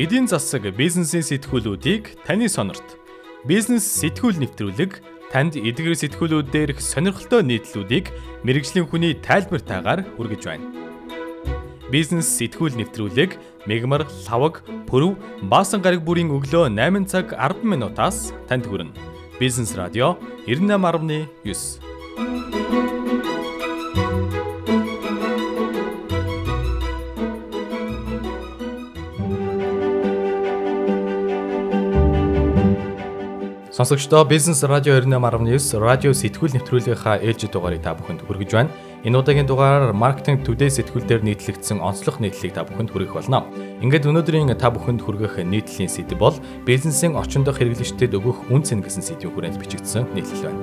Эдийн засаг бизнесийн сэтгүүлүүдийг таны сонорт бизнес сэтгүүл нэвтрүүлэг танд эдгээр сэтгүүлүүд дээрх сонирхолтой нийтлүүдийг мэрэгжлийн хүний тайлбартаагаар хүргэж байна. Бизнес сэтгүүл нэвтрүүлэг мегмар, лавг, пөрөв, баасан гараг бүрийн өглөө 8 цаг 10 минутаас танд хүрнэ. Бизнес радио 98.9 Сонсогчдоо Бизнес радио 98.9 радио сэтгүүл нэвтрүүлгийнхаа ээлжид дугаарыг та бүхэнд хүргэж байна. Энэ удаагийн дугаараар маркетинг төдөө сэтгүүл дээр нийтлэгдсэн онцлог нийтлэлийг та бүхэнд хүргэх болно. Ингээд өнөөдрийн та бүхэнд хүргэх нийтлэлийн сэдэв бол бизнесийн орчин дох хэрэглэгчдэд өгөх үн цэн гэсэн сэдвийн хүрээнд бичигдсэн нийтлэл байна.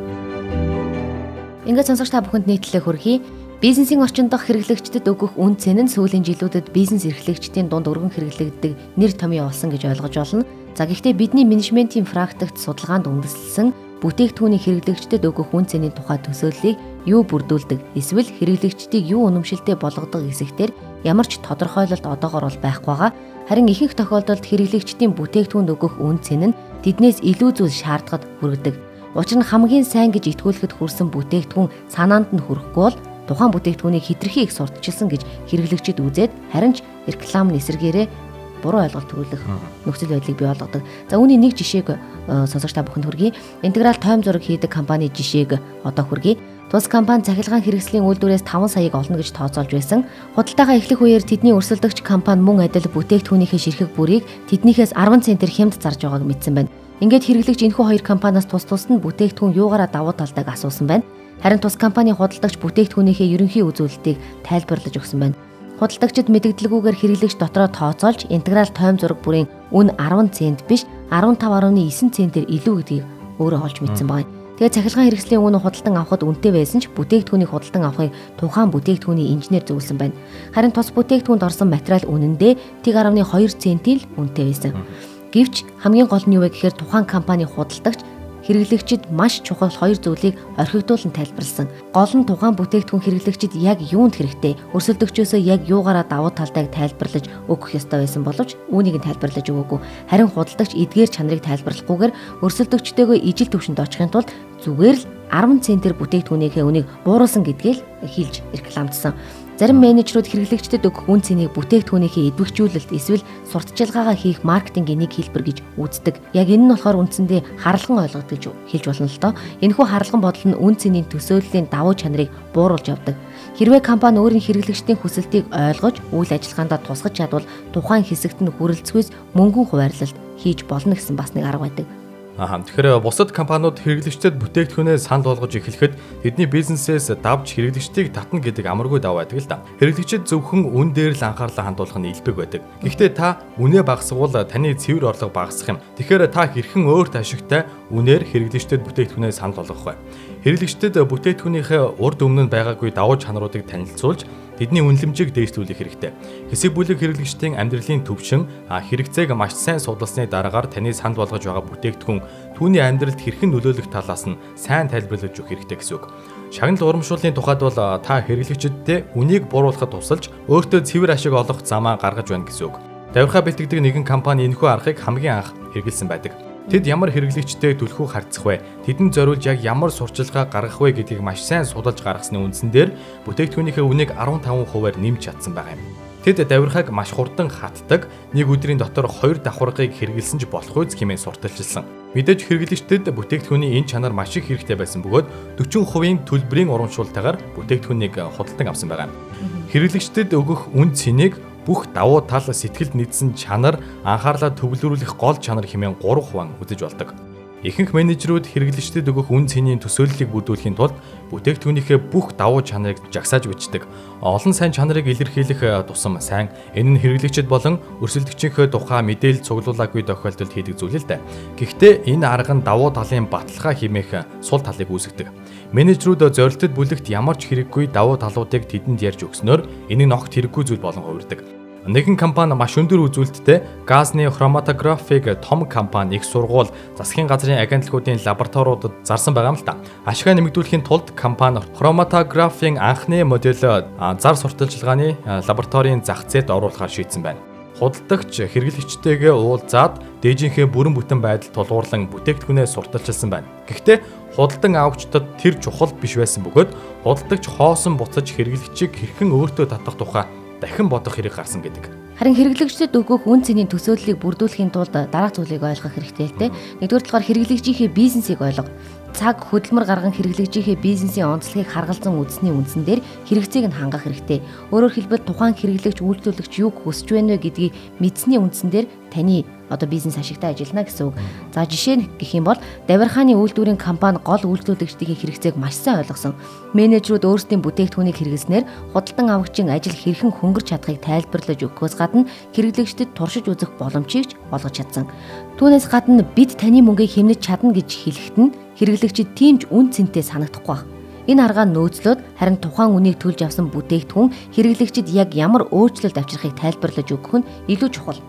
Ингээд сонсогч та бүхэнд нийтлэлээ хүргэе. Бизнесийн орчин дох хэрэглэгчдэд өгөх үн цэн нь сүүлийн жилүүдэд бизнес эрхлэгчдийн дунд өргөн хэрэглэгддэг нэр томьёо болсон гэж ойлгож байна. За гэхдээ бидний менежментийн практикт судалгаанд үндэслэн бүтээгдэхүүний хэрэглэгчдэд өгөх үн цэний тухай төсөөллийг юу бүрдүүлдэг эсвэл хэрэглэгчдийг юу үнэмшилтэй болгодог хэсэгтэр ямар ч тодорхойлолт одоогор бол байхгүй байгаа. Харин ихэнх тохиолдолд хэрэглэгчдийн бүтээгдэхүүнд өгөх үн цэн нь тэднээс илүү зүйл шаардлагад хүргэдэг. Учир нь хамгийн сайн гэж итгүүлэхэд хүрсэн бүтээгдэхүүн санаанд нь хүрэхгүй бол тухайн бүтээгдэхүүнийг хитрхи их сурталчилсан гэж хэрэглэгчид үзээд харин ч рекламын эсэргээрээ буруу ойлголт төрүүлэх нөхцөл байдлыг бий болгодог. За үүний нэг жишээг э, сонсогч та бүхэнд хүргэе. Интеграл тойм зураг хийдэг компани жишээг одоо хүргэе. Тус компани цахилгаан хэрэгслийн үйлдвэрээс 5 саяыг олно гэж тооцоолж байсан. Худалдаага эхлэх үеэр тэдний өрсөлдөгч компани мөн адил бүтээгдэхүүнийхээ ширхэг бүрийг тэднийхээс 10 центр хямд зарж байгааг мэдсэн байна. Ингээд хэрэглэгч энэхүү хоёр компаниас тус тусад нь бүтээгдэхүүн юугаараа давуу талтай асуусан байна. Харин тус компани худалдагч бүтээгдэхүүнийхээ ерөнхий үзүүлэлтийг тайлбарлаж өгсөн байна. Худалдагчид мэдэгдлгүйгээр хэрэглэгч дотроо тооцоолж интеграл тойм зураг бүрийн үн 10 цент биш 15.9 центээр илүү гэдгийг өөрөө олж мэдсэн байна. Тэгээ цахилгаан хэрэгслийн үн худалдан авахд үнэтэй байсан ч бүтээгдэхүүний худалдан авахыг тухайн бүтээгдэхүүний инженер зөвлөсөн байна. Харин тус бүтээгдэхүүнд орсон материал үнэндээ 1.2 центийн л үнэтэй байсан. Гэвч хамгийн гол нь юу вэ гэхээр тухайн компани худалдагч хэрэглэгчид маш чухал хоёр зүйлийг орхигдуулан тайлбарлсан. Гол нь тухайн бүтээгдэхүүн хэрэглэгчид яг юунд хэрэгтэй, өрсөлдөгчөөсөө яг юугаараа давуу талтай тайлбарлаж өгөх ёстой байсан боловч үүнийг нь тайлбарлаж өгөөгүй. Харин худалдагч эдгээр чанарыг тайлбарлахгүйгээр өрсөлдөгчтэйгөө ижил төвшөнд очихын тулд зүгээр л 10 центээр бүтээгдэхүүнийхээ үнийг бууруулсан гэдгийг хэлж рекламдсан. Зарим менежерүүд хэрэглэгчдэд өгөх үн цэнийг бүтээгдэхүүнийхээ эдвэгчүүлэлт эсвэл сурталчилгаагаа хийх маркетингийн нэг хэлбэр гэж үздэг. Яг энэ нь болохоор үндсэндээ харалган ойлгоод гэж хэлж болно л доо. Энэхүү харалган бодол нь үн цэнийн төсөөллийн давуу чанарыг бууруулж явдаг. Хэрвээ компани өөрийн хэрэглэгчдийн хүсэлтийг ойлгож үйл ажиллагаандаа тусгаж чадвал тухайн хэсэгт нь хүрэлцгүйс мөнгөн хуваарлалт хийж болно гэсэн бас нэг арга байдаг. Аа тэгэхээр бусад компаниуд хэрэглэгчдэд бүтээгдэхүүнээ санал болгож эхлэхэд тэдний бизнесээс давж хэрэглэгчдийг татна гэдэг амаргүй даваа байдаг л да. Хэрэглэгчид зөвхөн үн дээр л анхаарлаа хандуулах нь илбэг байдаг. Гэхдээ та үнэ багасгавал таны цэвэр орлого багасах юм. Тэгэхээр та хэрхэн өөрт ашигтай үнээр хэрэглэгчдэд бүтээгдэхүүнээ санал болгох вэ? Хэрэглэгчдэд бүтээгдэхүүнийхээ урд өмнө байгаагүй давуу чанаруудыг танилцуулж тэдний үнэлэмжийг дээшлүүлэх хэрэгтэй. Хэсэг бүлэг хэрэглэгчдийн амьдралын төвшин хэрэгцээг маш сайн судалсны дараагаар таны санд болгож байгаа бүтээгдэхүүн түүний амьдралд хэрхэн нөлөөлөх талаас нь сайн тайлбарлаж өгөх хэрэгтэй гэсэн үг. Шагнал урамшууллын тухайд бол та хэрэглэгчдэд үнийг бууруулахад тусалж өөртөө цэвэр ашиг олох замаа гаргаж байна гэсэн үг. Давирхаа бэлтгэдэг нэгэн компани энэхүү аргыг хамгийн анх хэрэгэлсэн байдаг. Тэд ямар хэрэглэгчтэй түлхүү харьцах вэ? Тэдэнд зориулж яг ямар сурчилгаа гаргах вэ гэдгийг маш сайн судалж гаргасны үндсэн дээр бүтээгдэхүүнийхээ үнийг 15%-аар нэмж чадсан байгаа юм. Тэд давирхаг маш хурдан хатдаг, нэг өдрийн дотор хоёр давхаргыг хэрэгэлсэн ч болох үз хэмээн сурталчилсан. Мэдээж хэрэглэгчдэд бүтээгдэхүүний энэ чанар маш их хэрэгтэй байсан бөгөөд 40% төлбөрийн урамшуултайгаар бүтээгдэхүүнийг худалдан авсан байгаа. Хэрэглэгчдэд өгөх үн цэнийг бүх давуу тал сэтгэлд нийцсэн чанар анхаарлаа төвлөрүүлэх гол чанар хэмээн 3 хуваан үзэж болдог. Ихэнх менежерүүд хэрэглэгчдэд өгөх үн цэнийн төсөөллийг бүрдүүлэхийн тулд бүтээгдэхүүнийхээ бүх давуу чанарыг жагсааж бичдэг. Олон сайн чанарыг илэрхийлэх э, тусам сайн энэ нь хэрэглэгчд болон өрсөлдөгчийнхөө тухай мэдээлэл цуглуулаагүй тохиолдолд хийдэг зүйл л дээ. Гэхдээ энэ арга нь давуу талын баталгаа хэмээх э, сул талыг үүсгэдэг. Менежерүүд зорилтод бүлэгт ямар ч хэрэггүй давуу талуудыг тэдэнд ярьж өгснөөр энэ нь огт хэрэггүй зүйл болон хувирдаг. Нэгэн компани маш өндөр үзүүлэлттэй газны хроматографиг том компани их сургууль засгийн газрын агентлагуудын лабораториудад зарсан байгаа юм л та. Ашигаа нэмэгдүүлэхийн тулд компани хроматографийн анхны модель зар сурталчилгааны лабораторийн зах зээлд оруулахаар шийдсэн байна. худалдагч хэрэглэгчтэйгээ уулзаад дээжийнхээ бүрэн бүтэн байдал тулгуурлан бүтээгдэхүүнээ сурталчилсан байна. Гэхдээ худалдан авагчдад тэр чухал биш байсан бөгөөд худалдагч хоосон буцаж хэрэглэгчийг хэрхэн өөртөө татах тухай дахин бодох хэрэг гарсан гэдэг. Харин хэрэглэгчдэд өгөх үн цэний төсөөллийг бүрдүүлэхийн тулд дараах зүйлийг ойлгох хэрэгтэй л дээ. Нэгдүгээр талаар хэрэглэгчийнхээ бизнесийг ойлго цаг хөдөлмөр гарган хэрэглэгжийнхээ бизнесийн онцлогийг харгалзан үзсний үндсэн дээр хэрэгцээг нь хангах хэрэгтэй. Өөрөөр хэлбэл тухайн хэрэглэгч үйлдвэрлэгч юу хүсэж байна вэ гэдгийг мэдсэний үндсэн дээр таны одоо бизнес ашигтай ажиллана гэсэн үг. За жишээ нь гэх юм бол Давирхааны үйлдвэрийн компани гол үйлдвэрлэгчдийн хэрэгцээг маш сайн ойлгосон. Менежерүүд өөрсдийн бүтээгдэхүүнийг хэрэглэснээр худалдан авагчийн ажил хэрхэн хөнгөрч чадахыг тайлбарлаж өгөхөөс гадна хэрэглэгчдэд туршиж үзэх боломжийг ч олгож чадсан. Түүнээс гадна бид таны мөнгийг хэмнэж чадна гэж хэлэхэд нь хэрэглэгчид тийм ч үн цэнтэй санагдахгүй байна. Энэ аргаар нөөцлөд харин тухайн үнийг төлж авсан бүтээгдэхүүн хэрэглэгчид яг ямар өөрчлөлт авчрахыг тайлбарлаж өгөх нь илүү чухал.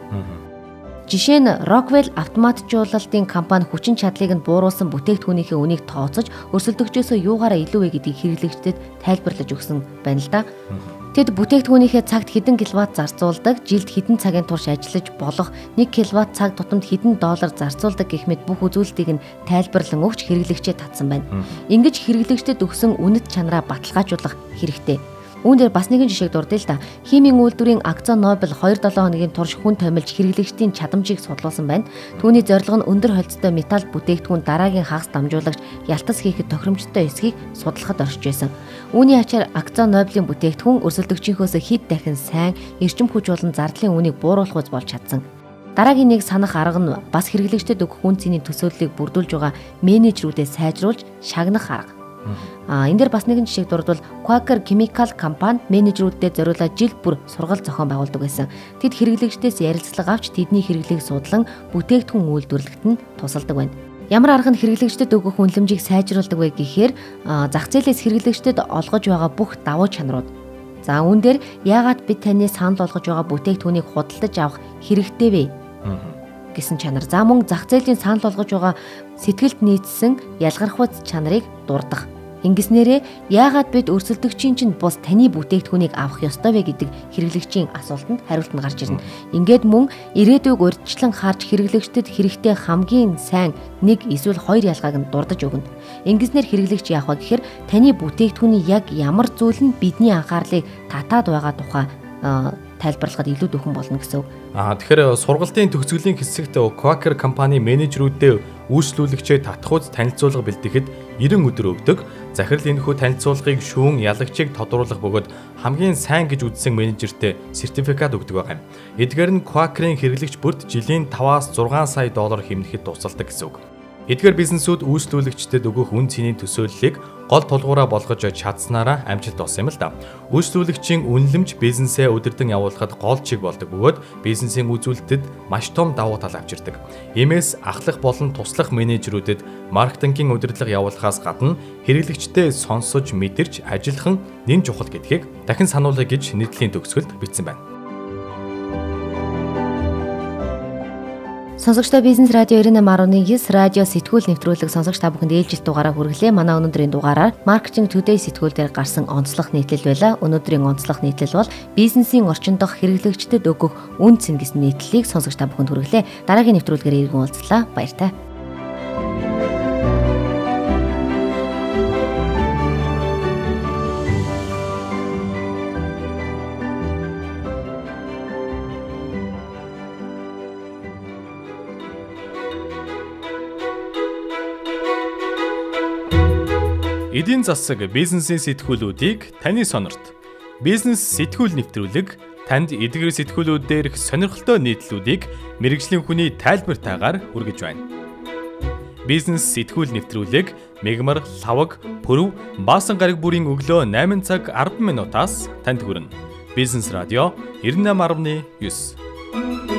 Жишээ нь Rockwell автоматжуулалтын компани хүчин чадлыг нь бууруулсан бүтээгдэхүүнийхээ үнийг тооцож өрсөлдөгчөөсөө юугаараа илүү вэ гэдгийг хэрэглэгчдэд тайлбарлаж өгсөн байна л да. Тэд бүтээгдэхүүнийхээ цагт хэдэн киловатт зарцуулдаг, жилд хэдэн цагийн турш ажиллаж болох 1 киловатт цаг тутамд хэдэн доллар зарцуулдаг гэх мэт бүх үзүүлэлтийг нь тайлбарлан өгч хэрэглэгчээ татсан байна. Ингэж хэрэглэгчдэд өгсөн үнэт чанараа баталгаажуулах хэрэгтэй. Үүн дээр бас нэгэн жишээг дурдъя л да. Химийн үйлдвэрийн Акцо Нобель 2-7 хоногийн турш хүн томилж хэрэглэгчдийн чадамжийг судлуулсан байна. Түүний зорилго нь өндөр холцтой металл бүтээгдэхүүн дараагийн хагас дамжуулагч ялтас хийхэд тохиромжтой эсхийг судлахад орж байсан. Үүний ачаар Акцо Нобелийн бүтээгдэхүүн өрсөлдөгчийнхөөс хэд дахин сайн эрчим хүч болон зардлын үнийг бууруулах болж чадсан. Дараагийн нэг санах арга нь бас хэрэглэгчдэд өгөх үн цэний төсөөллийг бүрдүүлж байгаа менежерүүдэд сайжруулж шагнах арга. А энэ дээр бас нэгэн жишээг дурдвал Quaker Chemical компани менежерүүдэд зориулаад жил бүр сургалт зохион байгуулдаг байсан. Тэд хэрэглэгчдээс ярилцлага авч тэдний хэрэглээг судлан бүтээгдэхүүн үйлдвэрлэхэд нь тусалдаг байна. Ямар арга нь хэрэглэгчдэд өгөх үнэлэмжийг сайжруулдаг вэ гэхээр зах зээлээс хэрэглэгчдэд олгож байгаа бүх давуу чанарууд. За үүн дээр яагаад бид таны санал болгож байгаа бүтээгдэхүүнийг худалдаж авах хэрэгтэй вэ? Гэсэн чанар. За мөн зах зээлийн санал болгож байгаа сэтгэлд нийцсэн ялгархуйц чанарыг дурдах Ингэснээрээ яагаад бид өрсөлдөгчийн чинь бус таны бүтээгдэхүүнийг авах ёстой вэ гэдэг хэрэглэгчийн асуултанд хариулт нь гарч ирнэ. Ингээд мөн ирээдүйг урьдчилан харж хэрэглэгчдэд хэрэгтэй хамгийн сайн нэг эсвэл хоёр ялгааг нь дурдж өгнө. Ингэснээр хэрэглэгч яах вэ гэхээр таны бүтээгдэхүүний яг ямар зүйл нь бидний анхаарлыг татаад байгаа тухай тайлбарлахад илүү дөхөн болно гэсэн. Аа тэгэхээр сургалтын төгсгөлийн хэсэгт Quaker компани менежерүүдэд үйлчлүүлэгчээ татхуйц танилцуулга бэлтгэхэд 90 өдөр өгдөг. Захирал энэхүү танилцуулгыг шүүн ялагчийг тодруулах бөгөөд хамгийн сайн гэж үзсэн менежертэй сертификат өгдөг байгаа юм. Эдгээр нь Quaker-ийн хэрэглэгч бүрт жилийн 5-аас 6 сая доллар хэмнэхэд тусалдаг гэсэн үг. Эдгээр бизнесүүд үйлчлүүлэгчдэд өгөх үн цэний төсөөллийг гол тулгуураа болгож чадсанараа амжилт болсон юм л да. Үйлчлүүлэгчийн үнэлэмж бизнесээ удирдан явуулахад гол чиг болдог бөгөөд бизнесийн үзүүлэлтэд маш том давуу тал авчирдаг. Иймээс ахлах болон туслах менежерүүдэд маркетингийн удирдлага явуулахаас гадна хэрэглэгчтэй сонсож мэдэрч ажиллах нь нэн чухал гэдгийг дахин сануулъя гэж нийтлийн төгсгөлд бичсэн байна. Сонсогчдоо бизнес радио 98.9 радио сэтгүүл нэвтрүүлэг сонсогч та бүхэнд ээлжит дугаараа хүргэлээ. Манай өнөөдрийн дугаараар маркетинг today сэтгүүл дээр гарсан онцлог нийтлэл байла. Өнөөдрийн онцлог нийтлэл бол бизнесийн орчин дох хэрэглэгчдэд өгөх үн цэн гэсэн нийтлэлийг сонсогч та бүхэнд хүргэлээ. Дараагийн нэвтрүүлгээр иргэн уулзлаа. Баяртай. Эдийн засаг бизнесийн сэтгүүлүүдийг таны сонорт. Бизнес сэтгүүл нэвтрүүлэг танд эдгээр сэтгүүлүүд дээрх сонирхолтой нийтлүүдийг мэрэгжлийн хүний тайлбартаагаар хүргэж байна. Бизнес сэтгүүл нэвтрүүлэг мегмар, лавг, пөрөв, баасан гараг бүрийн өглөө 8 цаг 10 минутаас танд хүрнэ. Бизнес радио 98.9